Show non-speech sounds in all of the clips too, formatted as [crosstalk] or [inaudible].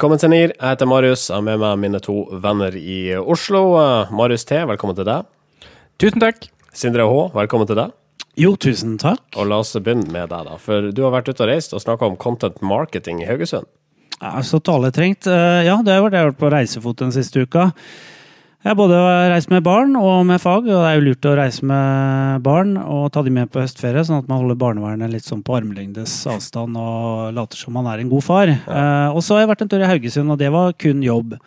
Velkommen til NIR. Jeg heter Marius. Jeg har med meg mine to venner i Oslo. Eh, Marius T, velkommen til deg. Tusen takk. Sindre H, velkommen til deg. Jo, tusen takk. Og la oss begynne med deg, da. For du har vært ute og reist og snakka om content marketing i Haugesund. Ja, så taletrengt. trengt. Ja, det har jeg har vært på reisefot den siste uka. Jeg har både reist med barn og med fag, og det er jo lurt å reise med barn og ta de med på høstferie, sånn at man holder barnevernet litt sånn på armlengdes avstand og later som man er en god far. Eh, Og så har jeg vært en tur i Haugesund, og det var kun jobb.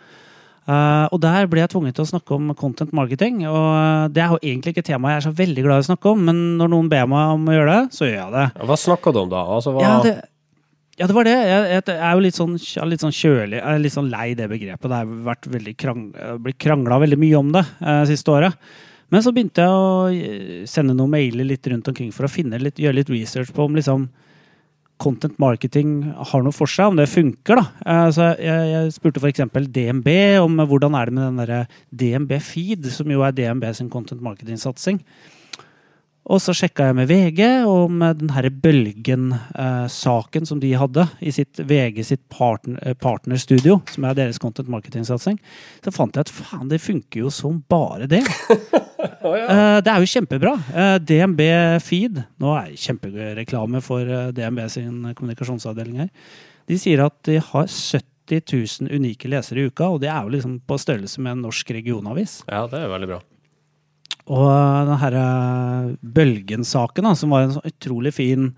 Eh, og der ble jeg tvunget til å snakke om content marketing. Og det er jo egentlig ikke et tema jeg er så veldig glad i å snakke om, men når noen ber meg om å gjøre det, så gjør jeg det. Hva snakker du om da? Altså, hva... Ja, det, ja, det var det. Jeg, jeg er jo litt sånn, litt sånn kjølig. Jeg er litt sånn lei det begrepet. Det har vært veldig krang, blitt krangla veldig mye om det eh, siste året. Men så begynte jeg å eh, sende noen mailer litt rundt omkring for å litt, gjøre litt research på om liksom content marketing har noe for seg, om det funker. da. Eh, Så jeg, jeg spurte f.eks. DNB om hvordan er det med den derre DNB Feed, som jo er DNB sin content marketing-satsing. Og så sjekka jeg med VG om den her Bølgen-saken som de hadde i sitt VG sitt partner, eh, partnerstudio, som er deres content marketing-satsing. Så fant jeg at faen, det funker jo som bare det. [laughs] Eh, Det er jo kjempebra. Eh, DNB Feed Nå er det kjempereklame for eh, DNB sin kommunikasjonsavdeling her. De sier at de har 70 000 unike lesere i uka, og det er jo liksom på størrelse med en norsk regionavis. Ja, det er veldig bra. Og den her eh, Bølgen-saken, som var en så utrolig fin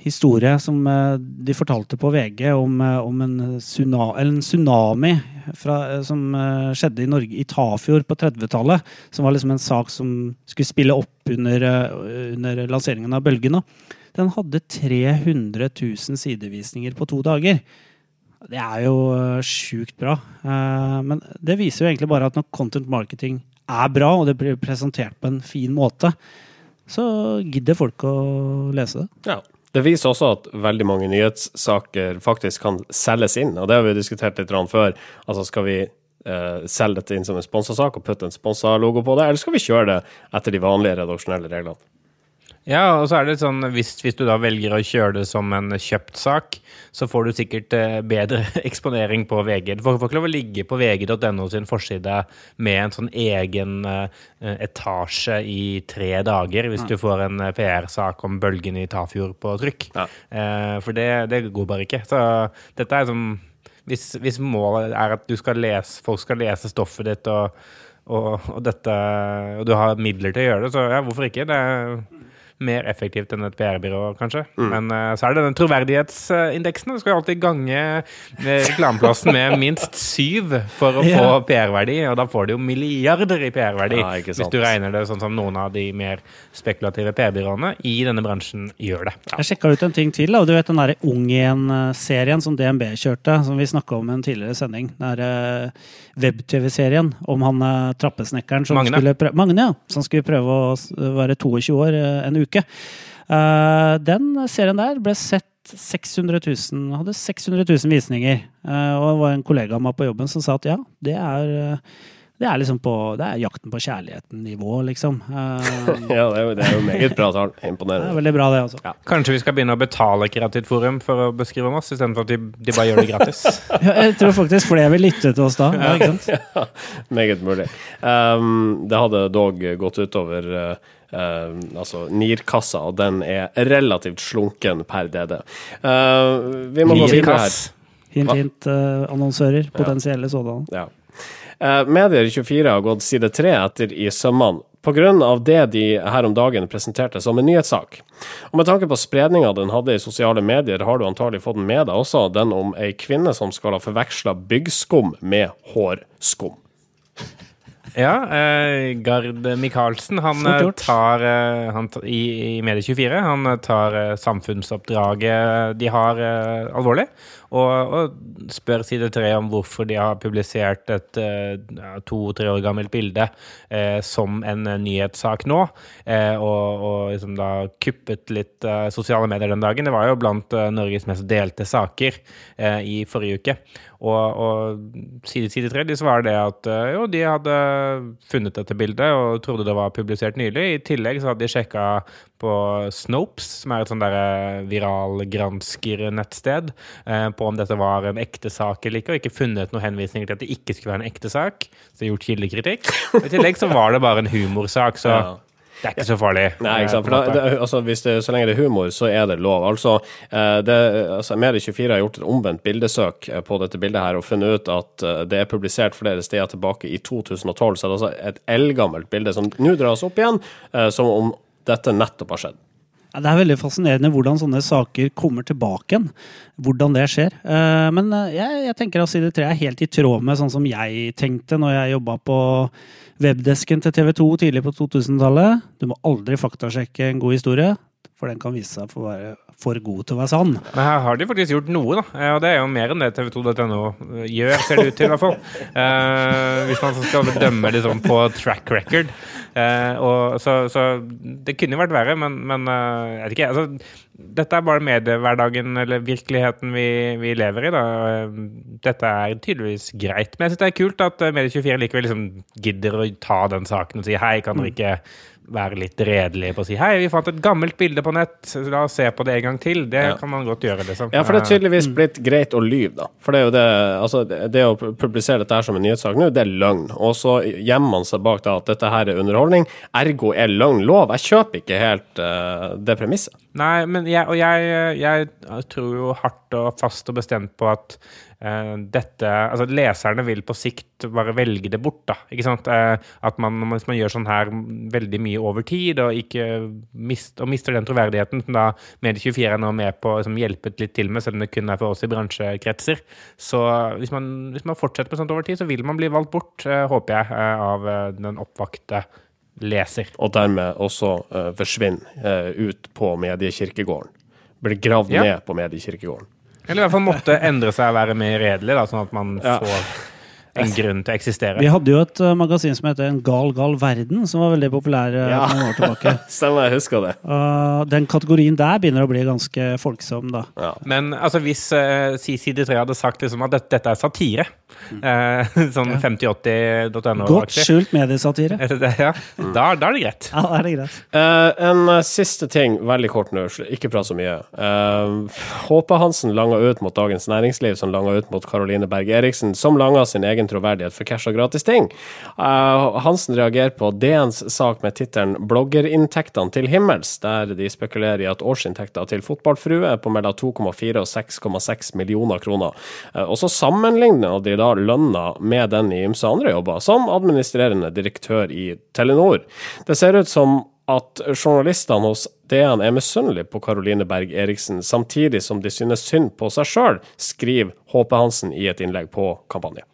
historie som eh, de fortalte på VG om, eh, om en, tsuna, eller en tsunami fra, eh, som skjedde i Norge, i Tafjord på 30-tallet. Som var liksom en sak som skulle spille opp under, under lanseringen av Bølgen. Den hadde 300 000 sidevisninger på to dager. Det er jo sjukt bra. Men det viser jo egentlig bare at når content marketing er bra, og det blir presentert på en fin måte, så gidder folk å lese det. Ja. Det viser også at veldig mange nyhetssaker faktisk kan selges inn, og det har vi diskutert litt før. Altså, skal vi eh, selge dette inn som en sponsasak og putte en sponsa logo på det, eller skal vi kjøre det etter de vanlige redaksjonelle reglene? Ja, og så er det sånn, hvis, hvis du da velger å kjøre det som en kjøpt sak, så får du sikkert eh, bedre [laughs] eksponering på VG. Du får, får ikke lov å ligge på vg.no sin forside med en sånn egen eh, etasje i tre dager, hvis du får en eh, PR-sak om bølgen i Tafjord på trykk. Ja. Eh, for det, det går bare ikke. Så dette er som hvis, hvis målet er at du skal lese, folk skal lese stoffet ditt, og, og, og, dette, og du har midler til å gjøre det, så ja, hvorfor ikke? Det er mer effektivt enn et PR-byrå, kanskje. Men uh, så er det den troverdighetsindeksen. Du skal jo alltid gange eh, reklameplassen med [laughs] minst syv for å få PR-verdi, og da får du jo milliarder i PR-verdi. Ja, hvis du regner det sånn som noen av de mer spekulative PR-byråene i denne bransjen gjør det. Jeg sjekka ut en ting til. Da. Du vet den der Ung igjen-serien som DNB kjørte, som vi snakka om i en tidligere sending. Den der eh, web-TV-serien om han eh, trappesnekkeren som Magne. skulle prøve, Magne, ja, som skulle prøve å være 22 år eh, en uke. Eh, den serien der ble sett 600 000, hadde 600 000 visninger. Eh, og det var en kollega av meg på jobben som sa at ja, det er eh, det er liksom på Det er jakten på kjærligheten-nivå, liksom. Uh, [laughs] Ja, det er jo, det er jo meget bra tall. det er veldig bra, det, altså. Kanskje vi skal begynne å betale Kreativt Forum for å beskrive om oss, istedenfor at de, de bare gjør det gratis. [laughs] [laughs] Ja, jeg tror faktisk flere vil lytte til oss da. Ja, ikke sant? Ja, meget mulig. Um, det hadde dog gått utover uh, uh, altså NIR-kassa, og den er relativt slunken per DD. Uh, vi må gå videre her. Hint, hint, uh, annonsører. Potensielle sådanne. Ja. Eh, Medier24 har gått side tre etter i sømmene pga. det de her om dagen presenterte som en nyhetssak. Og Med tanke på spredninga den hadde i sosiale medier, har du antagelig fått den med deg også, den om ei kvinne som skal ha forveksla byggskum med hårskum. Ja, eh, Gard Michaelsen, han eh, tar eh, han, i, i Medie24 Han eh, tar samfunnsoppdraget de har, alvorlig. Og, og spør Side 3 om hvorfor de har publisert et uh, to-tre år gammelt bilde uh, som en eh, nyhetssak nå. uh, og, og liksom da kuppet litt eh, sosiale medier den dagen. Det var jo blant eh, Norges mest delte saker eh, i forrige uke. Og, og side, side tre de svarer det at eh, jo, de hadde funnet dette bildet og trodde det var publisert nylig. I tillegg så hadde de sjekka på Snopes, som er et sånn viralgransker-nettsted, eh, på om dette var en ekte sak eller ikke, og ikke funnet noen henvisninger til at det ikke skulle være en ekte sak. Så gjort kildekritikk. Og I tillegg så var det bare en humorsak, så Ja. det er ikke så farlig. Nei, ikke sant? For Eh, det, altså, hvis det, så lenge det er humor, så er det lov. Altså, eh, det, altså Medie24 har gjort et omvendt bildesøk eh, på dette bildet her og funnet ut at eh, det er publisert flere steder tilbake i 2012, så det er altså et eldgammelt bilde som nå dras opp igjen, eh, som om dette nettopp har skjedd. Ja, Det er veldig fascinerende hvordan sånne saker kommer tilbake igjen. Hvordan det skjer. Eh, Men eh, jeg, jeg tenker at side tre er helt i tråd med sånn som jeg tenkte når jeg jobba på webdesken til TV 2 tidlig på 2000-tallet. Du må aldri faktasjekke en god historie, for den kan vise seg for å være for god til å være sann. Men her har de faktisk gjort noe, da. Og det er jo mer enn det tv2.no gjør, ser det ut til, i hvert fall. Eh, hvis man skal dømme liksom på track record. Eh, og så, så det kunne jo vært verre, men, men eh, jeg vet ikke. Altså, dette er bare mediehverdagen eller virkeligheten vi, vi lever i. da. Eh, Dette er tydeligvis greit. Men jeg syns det er kult at eh, Medie24 likevel liksom gidder å ta den saken og si hei, kan dere ikke være litt redelige på å si hei, vi fant et gammelt bilde på nett, så la oss se på det en gang til. Det Ja. kan man godt gjøre, liksom. Ja, for det er tydeligvis blitt greit å lyve, da. For det er jo det Altså, det å publisere dette her som en nyhetssak nå, det er løgn. Og så gjemmer man seg bak da at dette her er underholdning, ergo er løgn lov. Jeg kjøper ikke helt uh, det premisset. Nei, men jeg, og jeg, jeg tror jo hardt og fast og bestemt på at eh, dette Altså, leserne vil på sikt bare velge det bort, da. Ikke sant? Eh, at man, hvis man gjør sånn her veldig mye over tid, og ikke mist, og mister den troverdigheten som da Medie24 er nå med på å liksom, hjelpe litt til med, selv om det kun er for oss i bransjekretser, så hvis man, hvis man fortsetter med sånt over tid, så vil man bli valgt bort, eh, håper jeg, eh, av eh, den oppvakte leser. Og dermed også uh, forsvinne uh, ut på mediekirkegården. Blir gravd Ja. ned på mediekirkegården. Eller i hvert fall måtte endre seg og være mer redelig, da, sånn at man Ja. får en grunn til å eksistere. Vi hadde jo et uh, magasin som heter En gal, gal verden, som var veldig populær uh, Ja. noen år tilbake. [laughs] Stemmer, jeg husker det. Uh, den kategorien der begynner å bli ganske folksom, da. Ja. Men altså, hvis uh, Side 3 hadde sagt liksom at dette, dette er satire, [laughs] eh, sånn 5080.no Godt skjult mediesatire. [laughs] Ja, da, da er det greit. Ja, da er det greit. Uh, en uh, siste ting, veldig kort nå, ikke prat så mye. Uh, Hansen langa ut mot Dagens Næringsliv, som langa ut mot Caroline Berg Eriksen, som langa sin egen troverdighet for cash og gratis ting. Eh, Hansen reagerer på DNs sak med tittelen 'Bloggerinntektene til himmels', der de spekulerer i at årsinntekta til fotballfrue er på mellom 2,4 og 6,6 millioner kroner. Og så sammenligner de da lønna med den i ymse andre jobber, som administrerende direktør i Telenor. Det ser ut som at journalistene hos DN er misunnelige på Caroline Berg Eriksen, samtidig som de synes synd på seg sjøl, skriver Håpe Hansen i et innlegg på kampanje.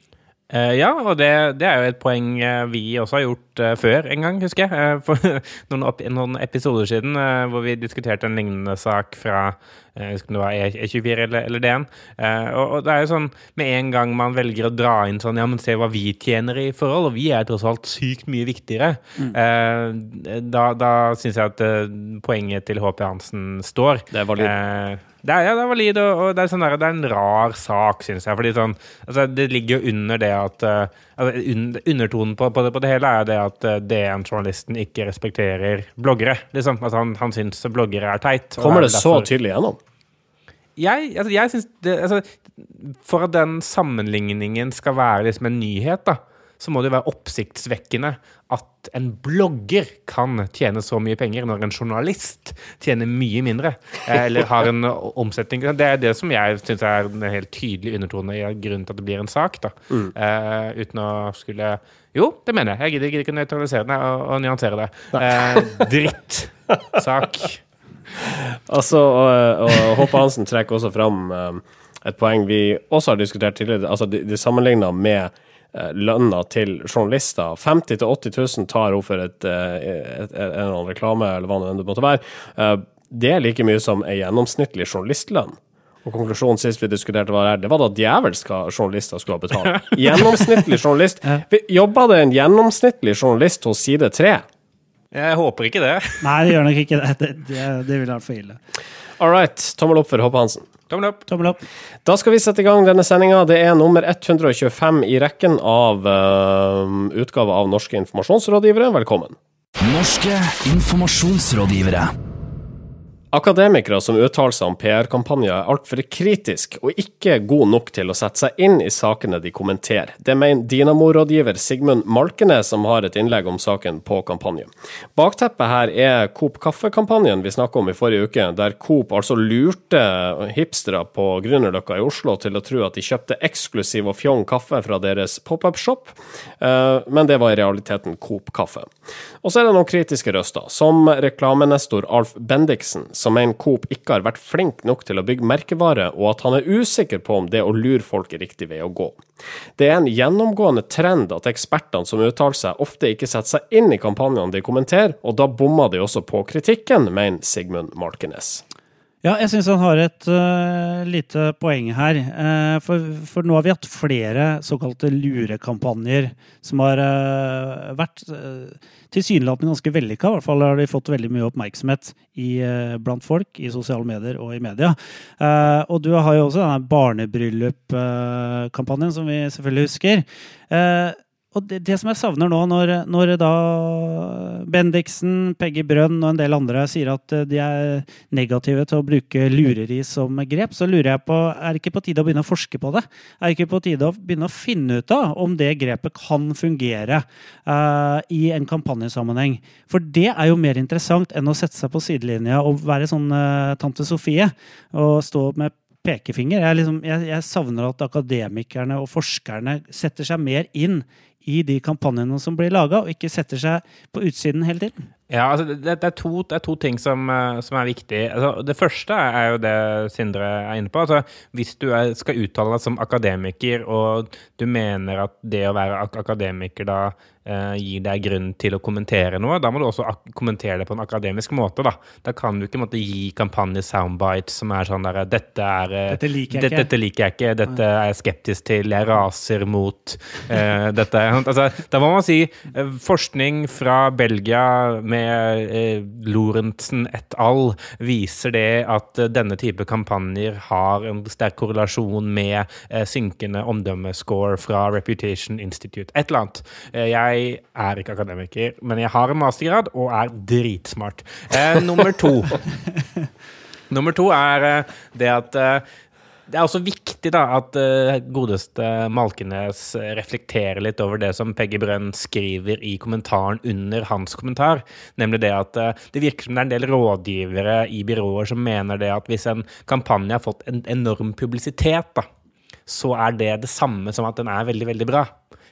Eh, ja, og det, det er jo et poeng eh, vi også har gjort eh, før en gang, husker jeg. eh, for [laughs] noen, opp, noen episoder siden eh, hvor vi diskuterte en lignende sak fra jeg husker om det var E- E24 eller, eller DN. Og, og det er jo sånn med en gang man velger å dra inn sånn Ja, men se hva vi tjener i forhold, og vi er tross alt sykt mye viktigere. Mm. da da syns jeg at poenget til HP Hansen står. Det er valid. Det er, ja, det er valid, og, og det, er sånn der, det er en rar sak, syns jeg. fordi sånn, altså, Det ligger jo under det at uh, Undertonen på, på, det, på det hele er det at uh, DN-journalisten ikke respekterer bloggere. liksom. Altså, han, han syns bloggere er teit. Kommer er det så tydelig gjennom? jeg, altså, jeg synes det, altså, For at den sammenligningen skal være liksom en nyhet, da, så må det være oppsiktsvekkende at en blogger kan tjene så mye penger, når en journalist tjener mye mindre. eh, Eller har en omsetning Det er det som jeg syns er en helt tydelig undertone i grunnen til at det blir en sak. da. Eh, uten å skulle Jo, det mener jeg. Jeg gidder, ikke nøytralisere det og, og nyansere det. Uh, drittsak. Altså, og, og Håpe Hansen trekker også fram um, et poeng vi også har diskutert tidligere. Altså, de, de sammenligna med eh, lønna til journalister. 50 000-80 000 tar hun for et, eh, et, et, en eller annen reklame, eller hva det måtte være. Eh, det er like mye som en gjennomsnittlig journalistlønn. Og konklusjonen sist vi diskuterte var her, det var da djevelske journalister skulle ha betalt. [laughs] Gjennomsnittlig journalist. Jobba det en gjennomsnittlig journalist hos Side 3? Jeg håper ikke det. [laughs] Nei, det gjør nok ikke det. Det, det, det ville vært for ille. All right. Tommel opp for Hoppe Hansen. Tommel opp. Tommel opp. Da skal vi sette i gang denne sendinga. Det er nummer 125 i rekken av uh, utgave av Norske informasjonsrådgivere. Velkommen. Norske informasjonsrådgivere. Akademikere som uttaler seg om PR-kampanjer er altfor kritisk og ikke god nok til å sette seg inn i sakene de kommenterer. Det mener Dynamo-rådgiver Sigmund Malkenes, som har et innlegg om saken på kampanjen. Bakteppet her er Coop Kaffe-kampanjen vi snakka om i forrige uke, der Coop altså lurte hipstere på Grünerløkka i Oslo til å tro at de kjøpte eksklusiv og fjong kaffe fra deres pop-up-shop, eh, men det var i realiteten Coop Kaffe. Og så er det noen kritiske røster, som reklamenestor Alf Bendiksen som mener Coop ikke har vært flink nok til å bygge merkevare, og at han er usikker på om det å lure folk er riktig vei å gå. Det er en gjennomgående trend at ekspertene som uttaler seg, ofte ikke setter seg inn i kampanjene de kommenterer, og da bommer de også på kritikken, mener Sigmund Malkenes. Ja, jeg syns han har et uh, lite poeng her. Uh, for, for, nå har vi hatt flere såkalte lurekampanjer som har uh, vært tilsynelatende ganske vellykka. I hvert fall har de fått veldig mye oppmerksomhet i, blant folk i sosiale medier og i media. og du har jo også denne barnebryllup-kampanjen, som vi selvfølgelig husker. Og det, det, som jeg savner nå, når, når da Bendiksen, Peggy Brønn og en del andre sier at eh, de er negative til å bruke lureri som grep, så lurer jeg på er det ikke på tide å begynne å forske på det? Er det ikke på tide å begynne å finne ut av om det grepet kan fungere uh, i en kampanjesammenheng? For det er jo mer interessant enn å sette seg på sidelinja og være sånn uh, tante Sofie og stå med pekefinger. Jeg, liksom, jeg, jeg, savner at akademikerne og forskerne setter seg mer inn i de kampanjene som blir laga, og ikke setter seg på utsiden hele tiden? Ja, altså det, det, er to, det, er to, ting som, eh, som er viktig. Altså, det første er jo det Sindre er inne på. Altså, hvis du er, skal uttale deg som akademiker, og du mener at det å være ak akademiker da eh, gir deg grunn til å kommentere noe, da må du også kommentere det på en akademisk måte. Da, da kan du ikke måtte gi kampanje soundbites som er sånn der Dette er eh, Dette liker. Dette, liker jeg ikke. Dette er jeg skeptisk til. Jeg raser mot eh, dette. Altså, da må man si eh, forskning fra Belgia med eh, Lorentzen et al. viser det at eh, denne type kampanjer har en sterk korrelasjon med eh, synkende omdømmescore fra Reputation Institute. Et eller annet. Eh, jeg er ikke akademiker, men jeg har en mastergrad og er dritsmart. Eh, nummer to. [laughs] nummer to er det at det er også viktig da, at uh, godeste Malkenes reflekterer litt over det som Peggy Brønn skriver i kommentaren under hans kommentar. Nemlig det at uh, det virker som det er en del rådgivere i byråer som mener det at hvis en kampanje har fått en enorm publisitet, da, så er det det samme som at den er veldig, veldig bra.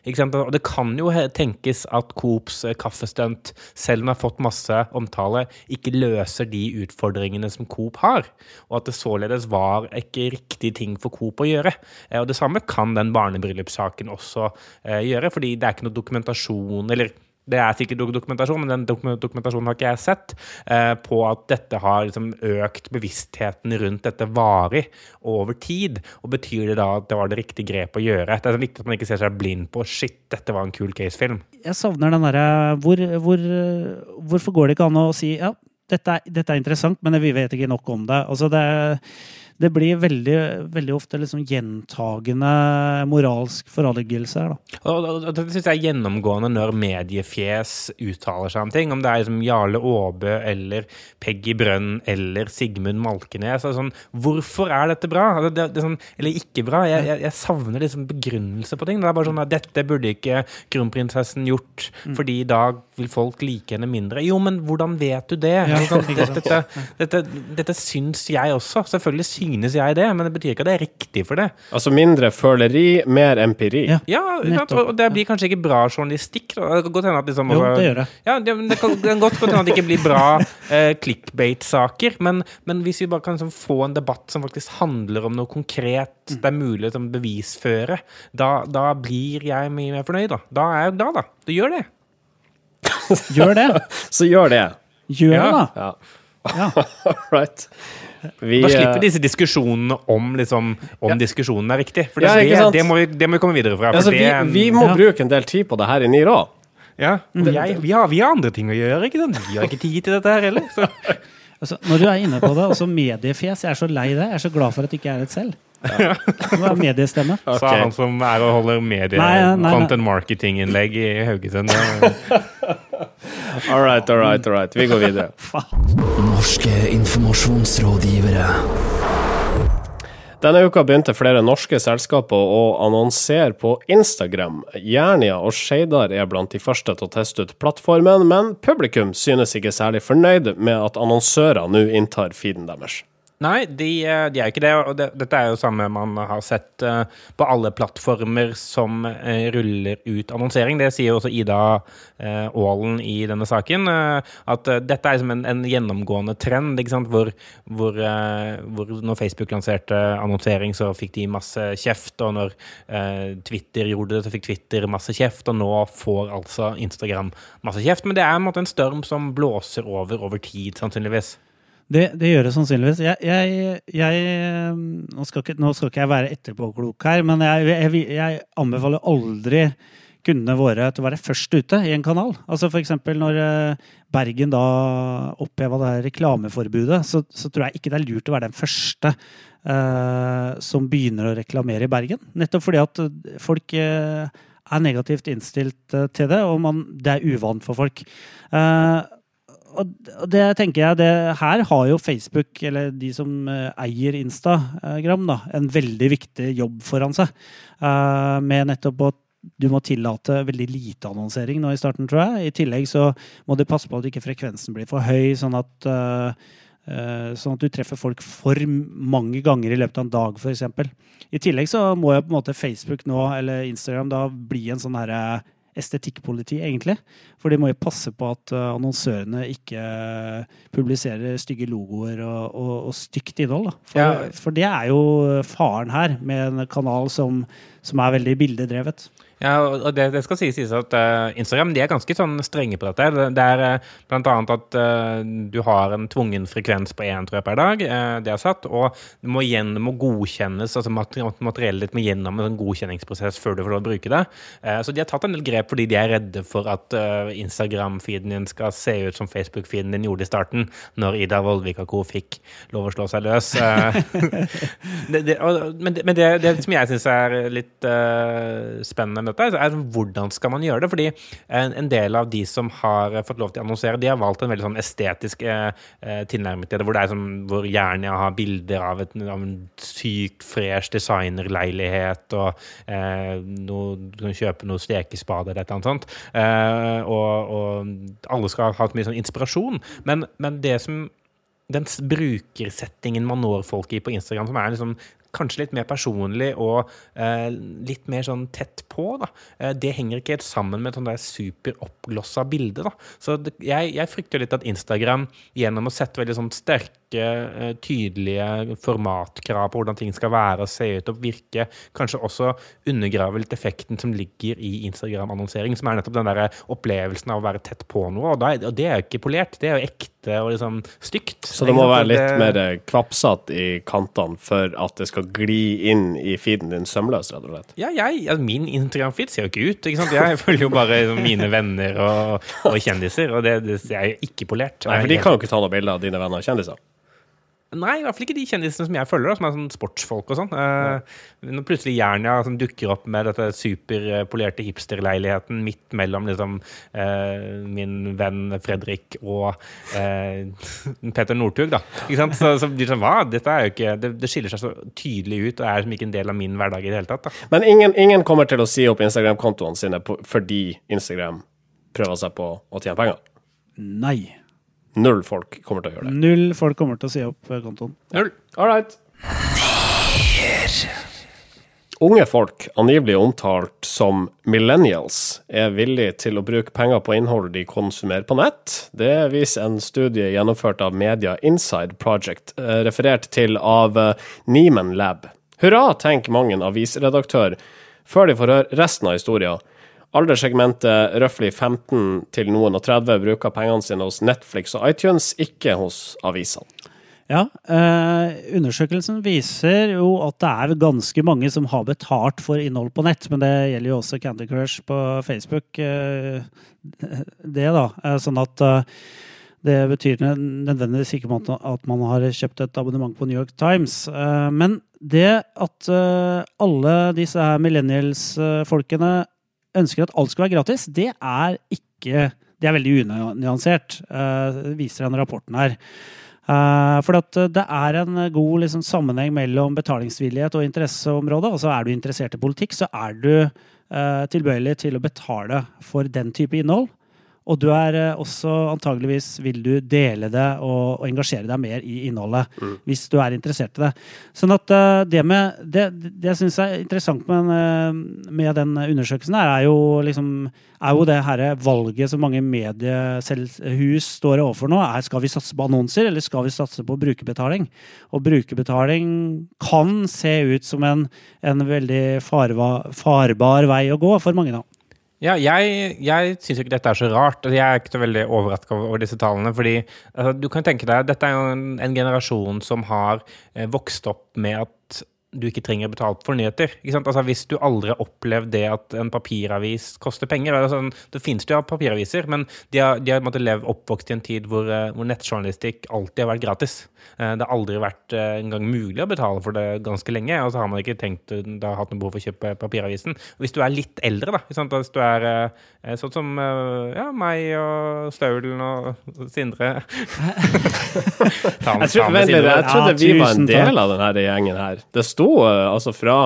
Og det kan jo tenkes at Coops eh, kaffestunt, selv om det har fått masse omtale, ikke løser de utfordringene som Coop har. Og at det således var ikke riktig ting for Coop å gjøre. Eh, og det samme kan den barnebryllupssaken også eh, gjøre, fordi det er ikke noe dokumentasjon eller det er sikkert dokumentasjon, men den dokumentasjonen har ikke jeg sett, eh, på at dette har liksom økt bevisstheten rundt dette varig over tid. Og betyr det da at det var det riktige grepet å gjøre? Det er viktig at man ikke ser seg blind på shit, dette var en kul case-film. Jeg savner den derre hvor, hvor, Hvorfor går det ikke an å si ja, dette er, dette er interessant, men vi vet ikke nok om det. Altså det det blir veldig, veldig ofte liksom gjentagende moralsk forargelse her, da. Og, og, og det syns jeg er gjennomgående når mediefjes uttaler seg om ting. Om det er liksom Jarle Aabø eller Peggy Brønn eller Sigmund Malkenes. Altså sånn, hvorfor er dette bra? Altså, det, det sånn, eller ikke bra? Jeg, jeg, jeg, savner liksom begrunnelse på ting. Det er bare sånn at dette burde ikke kronprinsessen gjort, mm. fordi i dag vil folk like henne mindre. Jo, men hvordan vet du det? Ja, dette, [laughs] dette, dette, dette, syns jeg også. Selvfølgelig syns synes jeg det, men det betyr ikke at det er riktig for det. Altså mindre føleri, mer empiri. Ja, ja og det blir kanskje ikke bra journalistikk. Da. Det kan godt hende at liksom, Jo, det gjør det. Ja, det, det kan, det kan godt hende at det ikke blir bra eh, clickbait-saker, men, men, hvis vi bare kan liksom, få en debatt som faktisk handler om noe konkret mm. det er mulig å liksom, bevisføre, da, da, blir jeg mye mer fornøyd. Da, da er jeg glad, da. Du gjør det. gjør det. [laughs] Så gjør det. Gjør det, da. Ja. Ja. [laughs] right. Vi, da slipper disse diskusjonene om, liksom, om ja. diskusjonen er riktig. For det, det, det, må vi, det, må vi, komme videre fra. Altså, vi, vi, må bruke en del tid på det her i NIRA. Ja, Ja, jeg, vi, har, vi har andre ting å gjøre, ikke sant? Vi har ikke tid til dette her heller. Så. [laughs] Altså, når du er inne på det, altså mediefjes. Jeg er så lei det. Jeg er så glad for at det ikke er et selv. Det var mediestemme. [laughs] Sa Ok. han som er og holder medie Nei, nei, nei. content marketing-innlegg i Haugesund. All right, all right, all right. Vi går videre. [laughs] Norske informasjonsrådgivere. Denne uka begynte flere norske selskaper å annonsere på Instagram. Jernia og Skeidar er blant de første til å teste ut plattformen, men publikum synes ikke særlig fornøyd med at annonsører nå inntar feeden deres. Nei, de, eh, de er ikke det. Og det, dette er jo samme man har sett eh, på alle plattformer som eh, ruller ut annonsering. Det sier jo også Ida Aalen i denne saken. at dette er som en, en gjennomgående trend? Hvor, hvor, hvor når Facebook lanserte annonsering, så fikk de masse kjeft. Og når Twitter gjorde det, så fikk Twitter masse kjeft. Og nå får altså Instagram masse kjeft. Men det er en, måte, en storm som blåser over over tid, sannsynligvis. Det, det gjør det sannsynligvis. Jeg, jeg, jeg nå, skal ikke, nå skal ikke jeg være etterpåklok her, men jeg, jeg, anbefaler aldri kundene våre til å være først ute i en kanal. Altså eksempel når eh, Bergen da oppheva det her reklameforbudet, så, så tror jeg ikke det er lurt å være den første eh, som begynner å reklamere i Bergen. Nettopp fordi at folk eh, er negativt innstilt eh, til det, og man, det er uvant for folk. Eh, og det tenker jeg, det, her har jo Facebook, eller de som eh, eier Instagram, da, en veldig viktig jobb foran seg. Eh, med nettopp at du må tillate veldig lite annonsering nå i starten, tror jeg. I tillegg så må du passe på at ikke frekvensen blir for høy, sånn at eh, Sånn at du treffer folk for mange ganger i løpet av en dag, f.eks. I tillegg så må jo på en måte Facebook nå, eller Instagram, da bli en sånn herre estetikkpoliti, egentlig. For de må jo passe på at eh, annonsørene ikke publiserer stygge logoer og, og, og stygt innhold. Da. For, Ja. for det er jo faren her, med en kanal som, som er veldig bildedrevet. Ja, og det, det skal sies, sies at uh, Instagram de er ganske sånn strenge på dette. Det, det er uh, blant annet at uh, du har en tvungen frekvens på én per dag. eh, det er satt. Og det må, igjen, må godkjennes. altså mater- Materiellet ditt må gjennom en sånn godkjenningsprosess før du får lov å bruke det. Eh, så de har tatt en del grep fordi de er redde for at eh, Instagram-feeden din skal se ut som Facebook-feeden din gjorde i starten, når Ida Vollvik og co. fikk lov å slå seg løs. Eh, [laughs] det, men men det, som jeg syns er litt eh, spennende med dette, er hvordan skal man gjøre det? Fordi en, en del av de som har fått lov til å annonsere, de har valgt en veldig sånn estetisk eh, eh, tilnærming til det, hvor det er sånn, hvor Jernia har bilder av, et, av en sykt fresh designerleilighet, og eh, noe, du kan kjøpe noe stekespade eller et eller annet sånt. Eh, og, og alle skal ha hatt mye sånn inspirasjon. Men, men det som den brukersettingen man når folk i på Instagram, som er liksom kanskje litt mer personlig og eh, litt mer sånn tett på, da. Eh, det henger ikke helt sammen med et sånt der superoppglossa bilde, da. Så det, jeg, jeg frykter litt at Instagram, gjennom å sette veldig sånn sterke, eh, tydelige formatkrav på hvordan ting skal være og se ut og virke, kanskje også undergraver litt effekten som ligger i Instagram-annonsering, som er nettopp den der opplevelsen av å være tett på noe. Og, da og det er jo ikke polert, det er jo ekte og liksom stygt. Så det må være litt mer kvapsete i kantene for at det skal gli inn i feeden din sømløst, rett og slett. Ja, jeg, altså min Instagram-feed ser jo ikke ut. ikke? Jeg følger jo bare [laughs] mine venner og, og kjendiser, og det, det er jo ikke polert. Nei, for de kan jo ikke ta noe bilde av dine venner og kjendiser. Nei, i hvert fall ikke de kjendisene som jeg følger, da, som er sånn sportsfolk og sånn. Eh, når plutselig Jernia som dukker opp med dette superpolerte hipsterleiligheten midt mellom liksom, eh, min venn Fredrik og eh, [laughs] Peter Northug, da. Ikke sant? Så, så blir det sånn Hva? Dette er jo ikke det, det skiller seg så tydelig ut og er liksom ikke en del av min hverdag i det hele tatt. da. Men ingen, ingen kommer til å si opp Instagram-kontoene sine på, fordi Instagram prøver seg på å tjene penger. Nei. Null folk kommer til å gjøre det. Null folk kommer til å si opp eh, kontoen. Null. All right. Unge folk, angivelig omtalt som millennials, er villige til å bruke penger på innhold de konsumerer på nett. Det viser en studie gjennomført av Media Inside Project, eh, referert til av eh, Nieman Lab. Hurra, tenker mange avisredaktør, før de får høre resten av historien. Alderssegmentet røftlig 15 til noen og 30 bruker pengene sine hos Netflix og iTunes, ikke hos avisene. Ja, eh, undersøkelsen viser jo at det er ganske mange som har betalt for innhold på nett, men det gjelder jo også Candy Crush på Facebook. Eh, det, da. Eh, sånn at eh, det betyr nødvendigvis ikke at man har kjøpt et abonnement på New York Times. Eh, men det at eh, alle disse her millennials-folkene ønsker at alt skal være gratis, det er ikke Det er veldig unyansert, eh, viser denne rapporten her. Uh, for eh, det er en god liksom, sammenheng mellom betalingsvillighet og interesseområde. Altså Er du interessert i politikk, så er du eh, tilbøyelig til å betale for den type innhold. Og du er eh, også antageligvis vil du dele det og, og engasjere deg mer i innholdet. Hvis du er interessert i det. Sånn at eh, det med Det, det jeg syns er interessant med, den, eh, med den undersøkelsen, her, er jo liksom er jo det her valget som mange mediehus står overfor nå. er Skal vi satse på annonser, eller skal vi satse på brukerbetaling? Og brukerbetaling kan se ut som en, en veldig farva, farbar vei å gå for mange, da. Ja, jeg, jeg syns ikke dette er så rart. Altså, Jeg er ikke så veldig overraska over disse tallene. fordi altså, du kan tenke deg, Dette er jo en, en generasjon som har eh, vokst opp med at du ikke trenger å betale for nyheter. Ikke sant? Altså, hvis du aldri har opplevd det at en papiravis koster penger altså, Det finnes jo papiraviser, men de har, de har leve oppvokst i en tid hvor, eh, hvor nettjournalistikk alltid har vært gratis. Eh, Det har aldri vært eh, engang mulig å betale for det ganske lenge. Og så har man ikke tenkt da har hatt noe behov for å kjøpe papiravisen. Og hvis du er litt eldre, da, ikke sant? hvis du er sånn som ja, meg og Staulen og Sindre [laughs] Ta med- Jeg, tror, ta med Sindre. jeg trodde vi var en del av denne gjengen her. Det sto eh, altså fra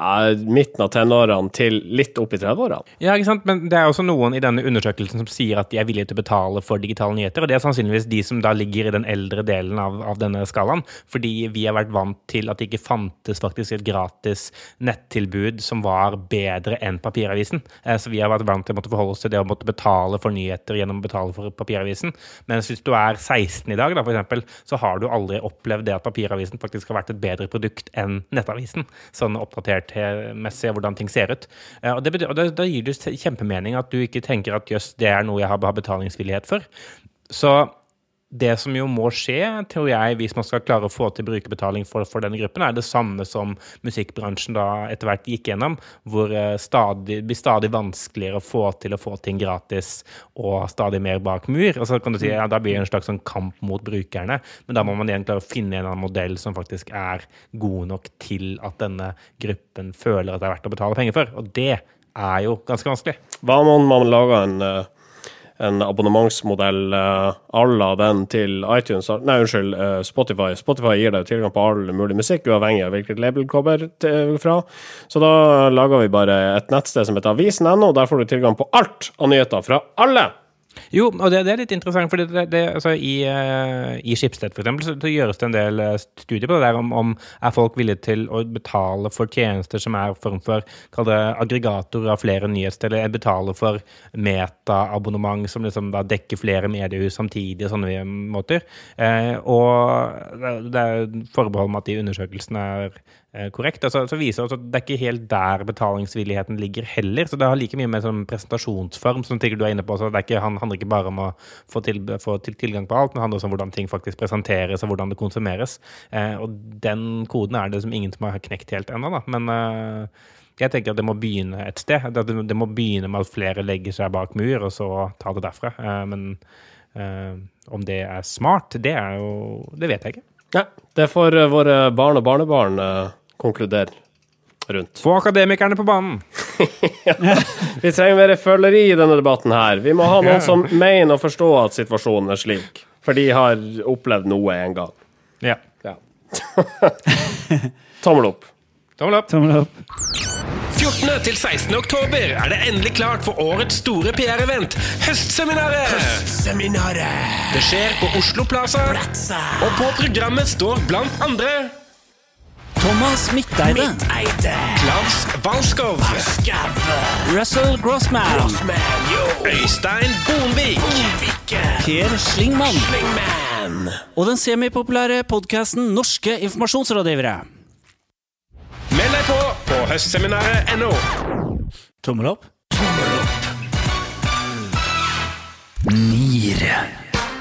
ja, midten av tenårene til litt opp i 30-årene. Ja, ikke sant? Men det er også noen i denne undersøkelsen som sier at de er villige til å betale for digitale nyheter, og det er sannsynligvis de som da ligger i den eldre delen av, av denne skalaen, fordi vi har vært vant til at det ikke fantes faktisk et gratis nettilbud som var bedre enn papiravisen. Eh, Så vi har vært vant til å måtte forholde oss til det å måtte betale for nyheter gjennom å betale for papiravisen. Mens hvis du er 16 i dag, da, eksempel, så har du aldri opplevd det at papiravisen faktisk har vært et bedre produkt enn nettavisen. Sånn oppdatert-messig av hvordan ting ser ut. Eh, Og, det og da, da gir det kjempemening at du ikke tenker at jøss, det er noe jeg har betalingsvillighet for. Så det som jo må skje, tror jeg, hvis man skal klare å få til brukerbetaling for, for denne gruppen, er det samme som musikkbransjen da etter hvert gikk gjennom, hvor eh, stadig, det blir stadig vanskeligere å få til å få ting gratis og stadig mer bak mur. Og så kan du si ja, da blir det en slags sånn kamp mot brukerne, men da må man igjen klare å finne en annen modell som faktisk er god nok til at denne gruppen føler at det er verdt å betale penger for. Og det er jo ganske vanskelig. Hva om man lager en, eh, en abonnementsmodell uh, à la den til iTunes Nei, unnskyld, eh, Spotify. Spotify gir deg tilgang på all mulig musikk, uavhengig av hvilket label kommer fra. Så da lager vi bare et nettsted som heter avisen.no. Der får du tilgang på alt av nyheter fra alle! Jo, og det, det er litt interessant, for det, det, altså, i, uh, i Skipsted for eksempel, så, så gjøres det en del eh, studier på det der om, om er folk villige til å betale for tjenester som er form for det aggregatorer av flere nyhetssteder, eller betale for metaabonnement som liksom da dekker flere mediehus samtidig og sånne måter. Uh, og det, er forbehold med at de undersøkelsene er korrekt. Altså, så viser det at det er ikke helt der betalingsvilligheten ligger heller. Så det har like mye med sånn presentasjonsform, som du er inne på. Så det ikke, han handler ikke bare om å få, til, få til, tilgang på alt, men det handler også om hvordan ting faktisk presenteres, og hvordan det konsumeres. Eh, og den koden er det som ingen som har knekt helt ennå, da. Men eh, jeg tenker at det må begynne et sted. Det, det må begynne med at flere legger seg bak mur, og så ta det derfra. Eh, men eh, om det er smart, det er jo Det vet jeg ikke. Ja, det får eh, våre barn og barnebarn eh, konkludere rundt. Få akademikerne på banen! [laughs] Vi trenger mer føleri i denne debatten her. Vi må ha noen som mener å forstå at situasjonen er slik. For de har opplevd noe en gang. Ja. Ja. [laughs] Tommel opp. Tommel opp. Tommel opp. 14. til 16. oktober er det endelig klart for årets store PR-event, Høstseminaret. Høstseminaret. Det skjer på Oslo Plaza, og på programmet står blant andre Thomas Midteide. Klaus Valskov. Russell Grossman. Øystein Bonvik, Per Slingmann. Og den semipopulære podkasten Norske informasjonsrådgivere. Meld deg på på høstseminaret.no. Tommel opp. Nier.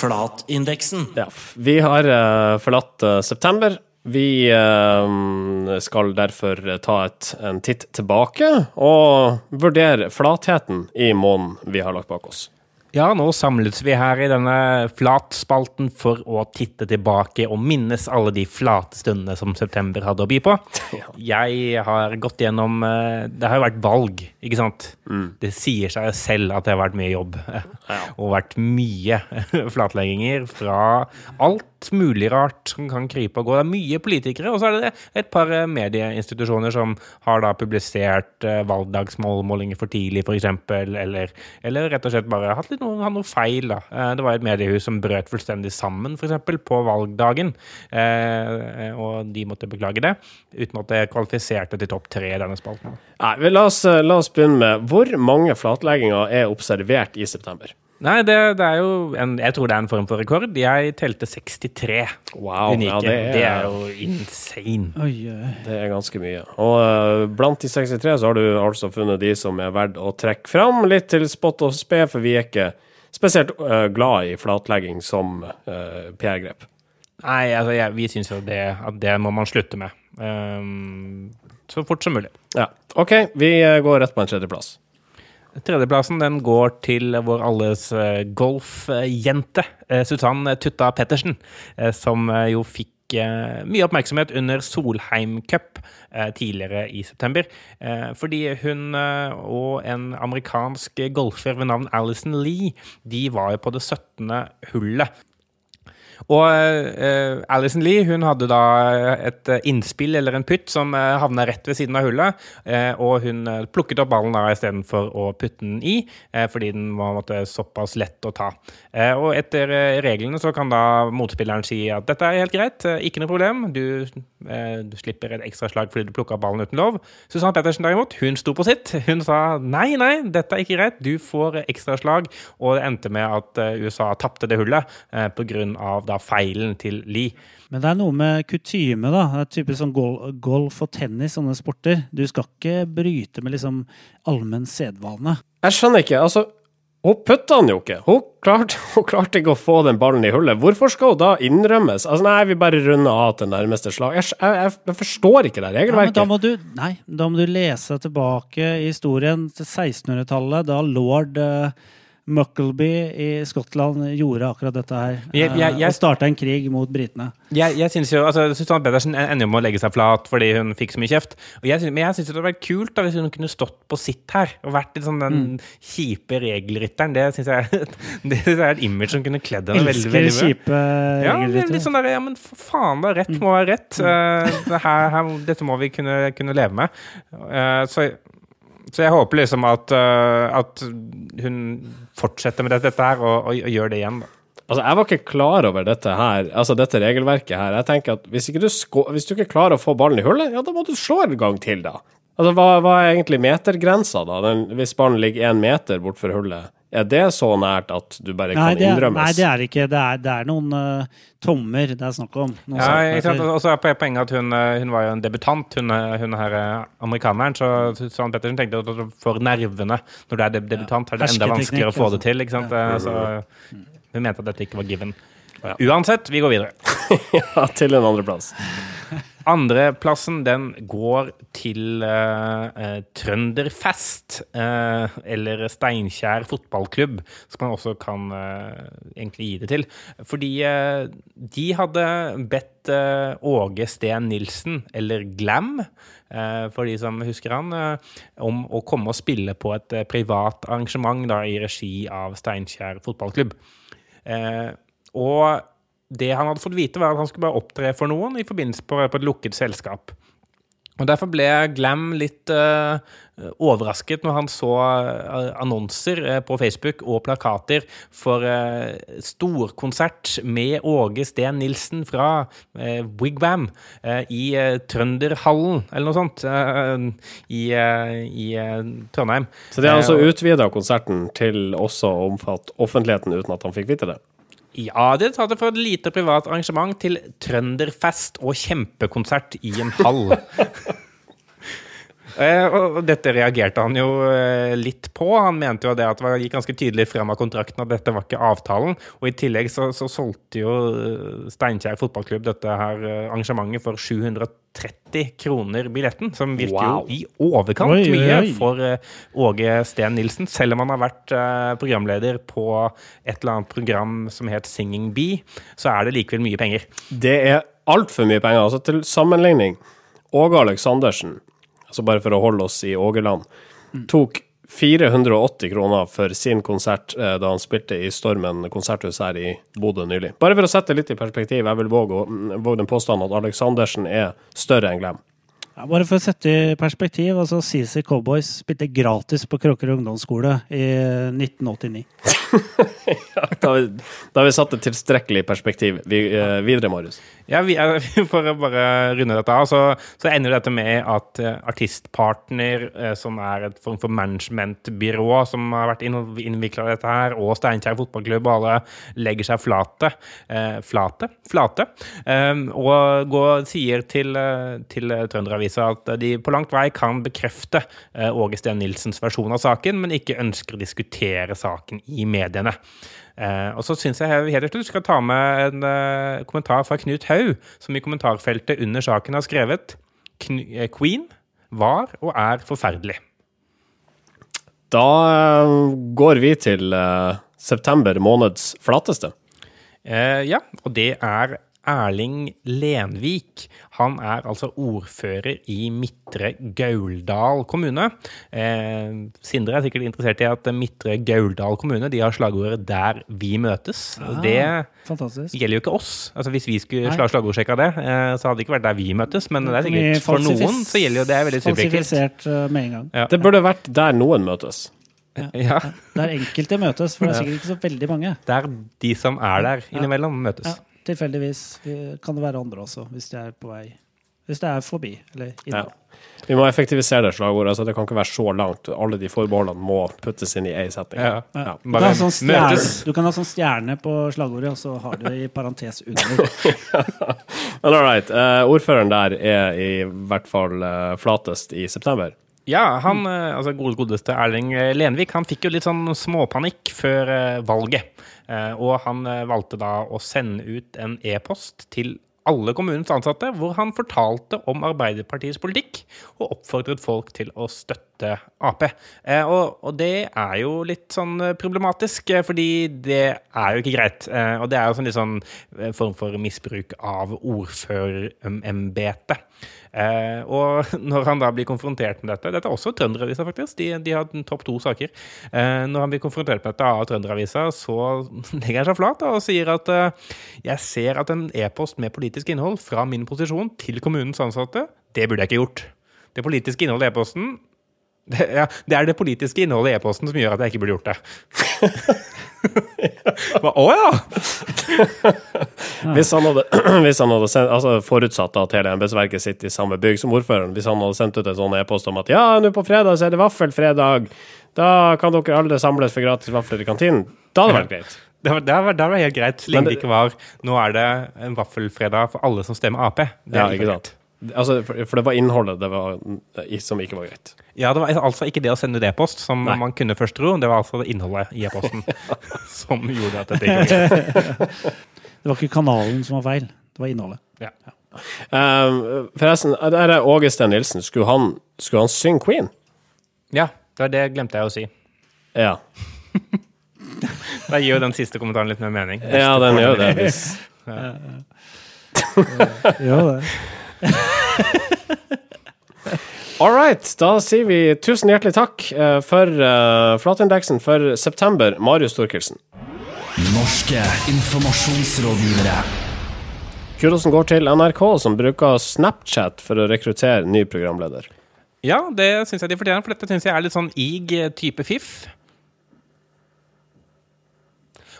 Flatindeksen. Ja, vi har eh, forlatt eh, september. Vi eh, skal derfor ta et, en titt tilbake og vurdere flatheten i måneden vi har lagt bak oss. Ja, nå samles vi her i denne flatspalten for å titte tilbake og minnes alle de flate stundene som september hadde å by på. [laughs] Jeg har gått gjennom eh, Det har jo vært valg, ikke sant? Det sier seg selv at det har vært mye jobb. Og vært mye [laughs] flatlegginger fra alt mulig rart som kan krype og gå. Det er mye politikere, og så er det et par eh, medieinstitusjoner som har da publisert eh, valgdagsmålmålinger for tidlig, f.eks., eller, eller rett og slett bare hatt litt noe, hatt noe feil. da. Eh, Det var et mediehus som brøt fullstendig sammen, f.eks., på valgdagen, og de måtte beklage det, uten at det kvalifiserte til topp tre i denne spalten. Nei, la, oss, la oss begynne med hvor mange flatlegginger er observert i september? Nei, det, det er jo en, Jeg tror det er en form for rekord. Jeg telte 63 Wow, unike. ja, det, det er... er- jo insane. Oi, oi. Det er ganske mye. Og uh, blant de 63 så har du altså funnet de som er verdt å trekke fram, litt til spott og spe, for vi er ikke spesielt uh, glad i flatlegging som uh, PR-grep. Nei, altså, jeg, vi syns jo det, at det må man slutte med. Um, så fort som mulig. Ja. OK, vi går rett på en tredjeplass. Tredjeplassen den går til vår alles eh, golfjente, eh, Susann Tutta Pettersen, eh, som jo fikk mye oppmerksomhet under Solheim Cup tidligere i september. Fordi hun og en amerikansk golfer ved navn Alison Lee, de var jo på det 17. hullet. Og uh, Alison Lee hun hadde da et eh, innspill eller en putt som uh, havna rett ved siden av hullet. Uh, og hun eh, plukket opp ballen da istedenfor å putte den i, uh, fordi den var måtte, såpass lett å ta. Eh, og etter eh, reglene så kan da motspilleren si at dette er helt greit, eh, ikke noe problem. Du, eh, du slipper et ekstra slag fordi du plukka opp ballen uten lov. Susanne Pettersen derimot, hun sto på sitt. Hun sa nei, nei, dette er ikke greit, du får ekstra slag. Og det endte med at eh, USA tapte det hullet uh, av da feilen til Lee. Men det er noe med kutyme, da. Det er typisk sånn gol golf og tennis, sånne sporter. Du skal ikke bryte med liksom allmenn sedvane. Jeg skjønner ikke. altså hun putta den jo ikke. Hun klarte, [laughs] hun klarte ikke å få den ballen i hullet. Hvorfor skal hun da innrømmes? Altså, Nei, vi bare runder av til nærmeste slag. Jeg, jeg, jeg, forstår ikke det Ja, men da må du, nei, da må du lese tilbake i historien til 1600-tallet, da lord uh, Muckleby i Skottland gjorde akkurat dette her. Jeg- jeg- eh, jeg- starta en krig mot britene. Jeg, jeg synes jo, altså Susanne Pedersen ender jo med å legge seg flat fordi hun fikk så mye kjeft. Og jeg synes, men jeg syns det hadde vært kult da hvis hun kunne stått på sitt her og vært sånn den kjipe regelrytteren. Det syns jeg, [laughs] det synes jeg er et image som kunne kledd henne veldig, veldig bra. kjipe Ja, litt sånn der, ja, men for faen da, rett må være rett. Det her, her, dette må vi kunne, kunne leve med. Uh, så, så jeg håper liksom at, uh, at hun fortsetter med dette, her og, og, og gjøre det igjen. da. Altså, Jeg var ikke klar over dette her, altså dette regelverket her. Jeg tenker at Hvis, du, hvis du ikke klarer å få ballen i hullet, ja, da må du slå en gang til, da. Altså, Hva, hva er egentlig metergrensa, da? Den, hvis ballen ligger én meter bortfor hullet, er det så nært at du bare Nei, kan det er, innrømmes? nei, det er ikke. Det er, det er noen uh, tommer det er snakk om. Ja? Og så er po- poenget at hun, eh, hun var jo en debutant, hun, eh, hun her amerikaneren. Så Susanne Pettersen tenkte at for nervene når du er deb- debutant, er det enda vanskeligere å få det altså. til. ikke sant? Eh, Så hun mente at dette ikke var given. Uansett, vi går videre. [laughs] Ja, til en andreplass. [laughs] Andreplassen den går til uh, Trønderfest, uh, eller Steinkjer fotballklubb, som man også kan uh, egentlig gi det til. Fordi de hadde bedt Åge Steen Nilsen, eller Glam, for de som husker han, om å komme og spille på et privat arrangement da, i regi av Steinkjer fotballklubb. Og det han hadde fått vite, var at han skulle bare opptre for noen i forbindelse på, på et lukket selskap. Og Derfor ble Glam litt uh, overrasket når han så eh, annonser eh, på Facebook og plakater for uh, storkonsert med Åge Steen Nilsen fra uh, Wigwam i Trønderhallen, eller noe sånt, i, i Trondheim. Så de har altså utvida konserten til også å omfatte offentligheten uten at han fikk vite det? Ja, det tar det fra et lite privat arrangement til trønderfest og kjempekonsert i en hall. [laughs] Eh, og dette reagerte han jo eh, litt på. Han mente jo det at det gikk ganske tydelig frem av kontrakten at dette var ikke avtalen. Og i tillegg så, så solgte jo eh, Steinkjer fotballklubb dette her arrangementet for 730 kroner billetten, som virker Wow. jo i overkant Oi, oi, mye oi. for Åge Steen Nilsen, selv om han har vært programleder på et eller annet program som het Singing Bee, så er det likevel mye penger. Det er altfor mye penger. Altså Til sammenligning, Åge Aleksandersen, altså bare for å holde oss i Ågeland, tok 480 kroner for sin konsert eh, da han spilte i Stormen konserthus her i Bodø nylig. Bare for å sette litt i perspektiv, jeg vil våge, mm, våge den påstanden at Aleksandersen er større enn Glem. Ja, bare for å sette i perspektiv, altså CC Cowboys spilte gratis på Kråker ungdomsskole i 1989. [laughs] Da har vi, da har vi satt det tilstrekkelig i perspektiv. Vi, eh, videre, Marius. Ja, vi [laughs] For å bare runde dette av, så, så ender dette med at eh, Artistpartner, eh, som er et form for managementbyrå som har vært innvikla i dette her, og Steinkjer fotballklubb, og alle legger seg flate. Eh, flate? Flate. Eh, og går, sier til, eh, til Trønderavisa at de på langt vei kan bekrefte eh, Åge Steen Nilsens versjon av saken, men ikke ønsker å diskutere saken i mediene. Eh, og så syns jeg helt til slutt skal ta med en eh, kommentar fra Knut Haug, som i kommentarfeltet under saken har skrevet Queen var og er forferdelig. Da går vi til september måneds flateste. Ja, og det er Erling Lenvik. Han er altså ordfører i Midtre Gauldal kommune. Eh, Sindre er sikkert interessert i at Midtre Gauldal kommune de har slagordet 'Der vi møtes'. Ah, det Fantastisk. gjelder jo ikke oss. Altså Hvis vi skulle slå slagordsjekka det, eh, så hadde det ikke vært der vi møtes. Men det er sikkert for noen så gjelder jo det veldig subjektivt. Eh, med en gang. Ja. Det burde vært der noen møtes. Ja, [laughs] Der enkelte møtes, for det er sikkert ikke så veldig mange. der de som er der innimellom, møtes. Ja, tilfeldigvis eh, kan det være andre også, hvis de er på vei Hvis det er forbi, eller Ja. Vi må effektivisere det slagordet. Altså det kan ikke være så langt. Alle de forbeholdene må puttes inn i én setning. Ja. Ja. Du, kan sånn stjerne, du kan ha sånn stjerne på slagordet, og så har du det i parentes under. [laughs] Men all right. Uh, ordføreren der er i hvert fall uh, flatest i september. Ja, han, altså godeste Erling Lenvik, han fikk jo litt sånn småpanikk før valget. Eh, Og han eh, valgte da å sende ut en e-post til alle kommunens ansatte, hvor han fortalte om Arbeiderpartiets politikk og oppfordret folk til å støtte Ap. Eh, Og, og det er jo litt sånn problematisk, fordi det er jo ikke greit. Og det er jo sånn litt sånn form for misbruk av ordførerembetet. Eh, og [laughs] når han da blir konfrontert med dette Dette er også Trønderavisa, faktisk. De, de har topp to saker. Eh, når han blir konfrontert med dette av Trønderavisa, så [laughs] legger han seg flat og sier at eh, jeg ser at en e-post med politisk innhold fra min posisjon til kommunens ansatte, det burde jeg ikke gjort. Det politiske innholdet i e-posten det, ja, det er det politiske innholdet i e-posten som gjør at jeg ikke burde gjort det. [laughs] Å ja! Hvis han hadde, [clears throat] hvis han hadde sendt, altså forutsatt at hele embetsverket sitter i samme bygg som ordføreren, hvis han hadde sendt ut en sånn e-post om at ja, nå på fredag så er det vaffelfredag, da kan dere alle samles for gratis vafler i kantinen, da hadde det vært greit. [laughs] Det var, det var, det var helt greit, så lenge det- det ikke var Nå er det en vaffelfredag for alle som stemmer Ap. Det Ja, er ikke sant? Altså, for, det var innholdet det var, som ikke var greit. Ja, det var altså ikke det å sende ut e-post, som Nei. man kunne først tro. Det var altså innholdet i e-posten [laughs] som gjorde at dette ikke var greit. Det var ikke kanalen som var feil, det var innholdet. Ja. Um, forresten, der er Åge Steen Nilsen. Skulle han, skulle han synge Queen? ja, det, var det glemte jeg å si. Ja. Da gir jo den siste kommentaren litt mer mening. Ja, den gjør det. Hvis, Jo, [laughs] det. All right, da sier vi tusen hjertelig takk eh, for uh, flatindeksen for september, Marius Thorkildsen. Norske informasjonsrådgivere. Kudosen går til NRK, som bruker Snapchat for å rekruttere ny programleder. Ja, det syns jeg de fortjener, for dette syns jeg er litt sånn ig eh, type fiff.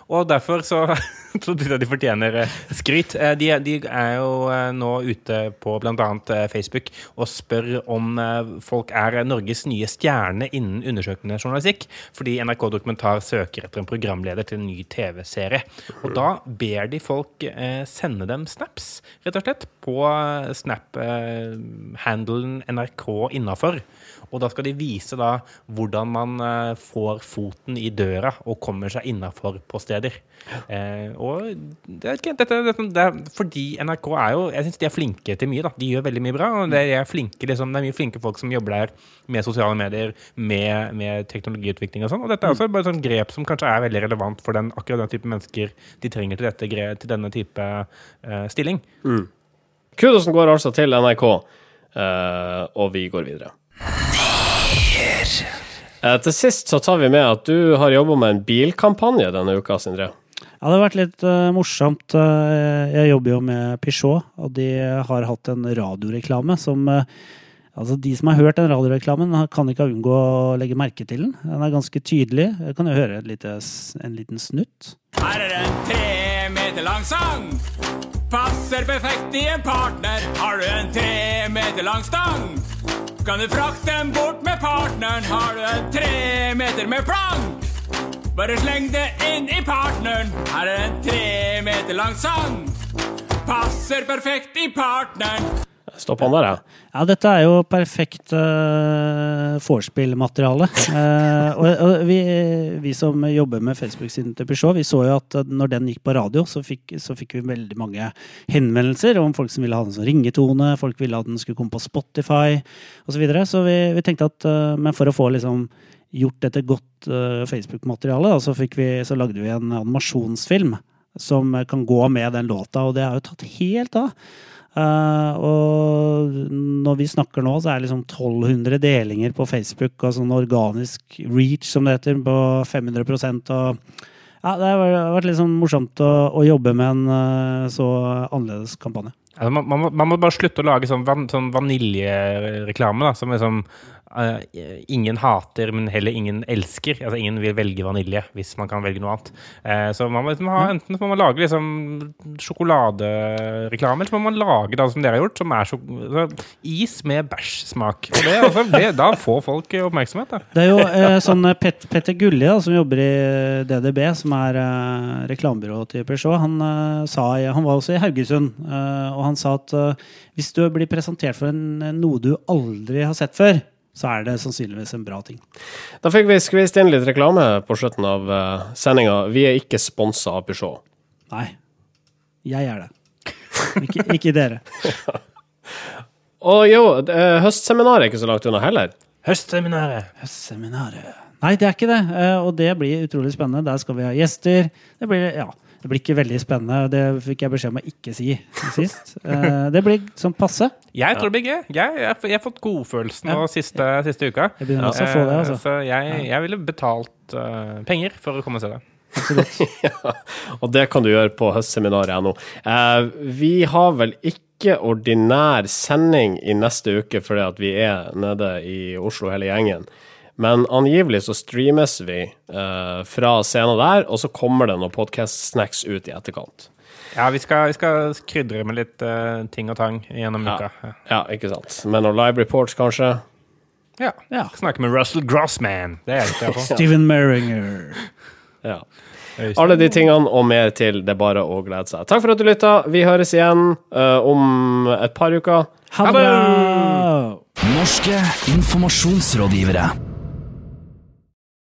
Og derfor så, [laughs] jeg de fortjener eh, skryt. Eh, De, de er jo eh, nå ute på bl.a. Facebook og spør om folk er Norges nye stjerne innen undersøkende journalistikk, fordi NRK Dokumentar søker etter en programleder til en ny TV-serie. Og da ber de folk sende dem snaps, rett og slett, på snap-handelen NRK innafor. Og da skal de vise da hvordan man eh, får foten i døra og kommer seg innafor på steder. Eh, og det er, ikke, dette, dette, det er fordi NRK er jo Jeg syns de er flinke til mye. da De gjør veldig mye bra. Og det er, flinke, liksom, det er mye flinke folk som jobber der med sosiale medier, med, med teknologiutvikling og sånn. Og dette er også bare et sånt grep som kanskje er veldig relevant for den, akkurat den type mennesker de trenger til, dette, til denne type uh, stilling. Kudosen går altså til NRK, uh, og vi går videre. Eh, til sist så tar vi med at du har jobba med en bilkampanje denne uka, Sindre. Ja, det har vært litt uh, morsomt. Eh, jeg jobber jo med Peugeot, og de har hatt en radioreklame som uh, Altså, de som har hørt den radioreklamen, kan ikke unngå å legge merke til den. Den er ganske tydelig. Jeg kan jo høre et lite, en liten snutt. Her er en tre meter lang sang. Passer perfekt i en partner. Har du en tre meter lang stang? Kan du frakte den bort med partneren? Har du en tre meter med plank? Bare sleng det inn i partneren. Her er en tre meter lang sang. Passer perfekt i partneren. Stopp han der, ja. Ja, dette er jo perfekt uh, vorspiel-materiale. uh, [laughs] og og vi, vi som jobber med Facebook-siden til Peugeot, vi så jo at eh, når den gikk på radio, så fikk, så fikk vi veldig mange henvendelser om folk som ville ha den som ringetone, folk ville at den skulle komme på Spotify osv. Så, videre. så vi, vi tenkte at uh, men for å få liksom gjort dette godt uh, Facebook-materiale, så, så lagde vi en animasjonsfilm som kan gå med den låta, og det har jo tatt helt av. Eh, og når vi snakker nå, så er det liksom 1200 delinger på Facebook og sånn organisk reach, som det heter, på 500 og ja, Det har vært litt sånn morsomt å, å jobbe med en uh, så annerledes kampanje. Altså, man, man, må, man må bare slutte å lage sånn, van, sånn vaniljereklame, da, som liksom eh, ingen hater, men heller ingen elsker. Altså Ingen vil velge vanilje hvis man kan velge noe annet. Eh, så man må man ha, enten må man lage liksom sjokoladereklame, eller så må man lage da, som dere har gjort, som er så, is med bæsjsmak. Og det, altså, det, da får folk oppmerksomhet. Da. Det er jo eh, sånn Pet, Petter Gulli, da, som jobber i DDB, som er eh, reklamebyrået til Peugeot, han, sa, han var også i Haugesund, og han sa at hvis du blir presentert for en, noe du aldri har sett før, så er det sannsynligvis en bra ting. Da fikk vi skvist inn litt reklame på slutten av uh, sendinga. Vi er ikke sponsa av Peugeot. Nei, jeg er det. Ikke, ikke dere. [laughs] Og jo, eh, høstseminaret er ikke så langt unna heller. Høstseminaret. Høstseminaret. Nei, det er ikke det. eh, Og det blir utrolig spennende. Der skal vi ha gjester. Det blir, ja, det blir ikke veldig spennende. Det fikk jeg beskjed om å ikke si sist. Eh, Det blir sånn passe. Jeg tror det blir gøy. Jeg, jeg, jeg har fått godfølelsen nå siste, siste uka. Jeg begynner også å få det, Eh, altså. Så jeg, jeg ville betalt uh, penger for å komme og se det. [laughs] Og det kan du gjøre på høstseminaret.no. Eh, vi har vel ikke ordinær sending i neste uke fordi at vi er nede i Oslo hele gjengen. Men angivelig så streames vi eh, fra scenen der, og så kommer det noen podcast-snacks ut i etterkant. Ja, vi skal, vi skal krydre med litt eh, ting og tang gjennom Ja. uka. Ja. Ja, ikke sant. Med noen live reports, kanskje. Ja. Ja. Snakke med Russell Grossman. Det er jeg på. [laughs] Steven Merringer. Ja. Alle de tingene og mer til. Det er bare å glede seg. Takk for at du lytta. Vi høres igjen uh, om et par uker. Ha det! Norske informasjonsrådgivere.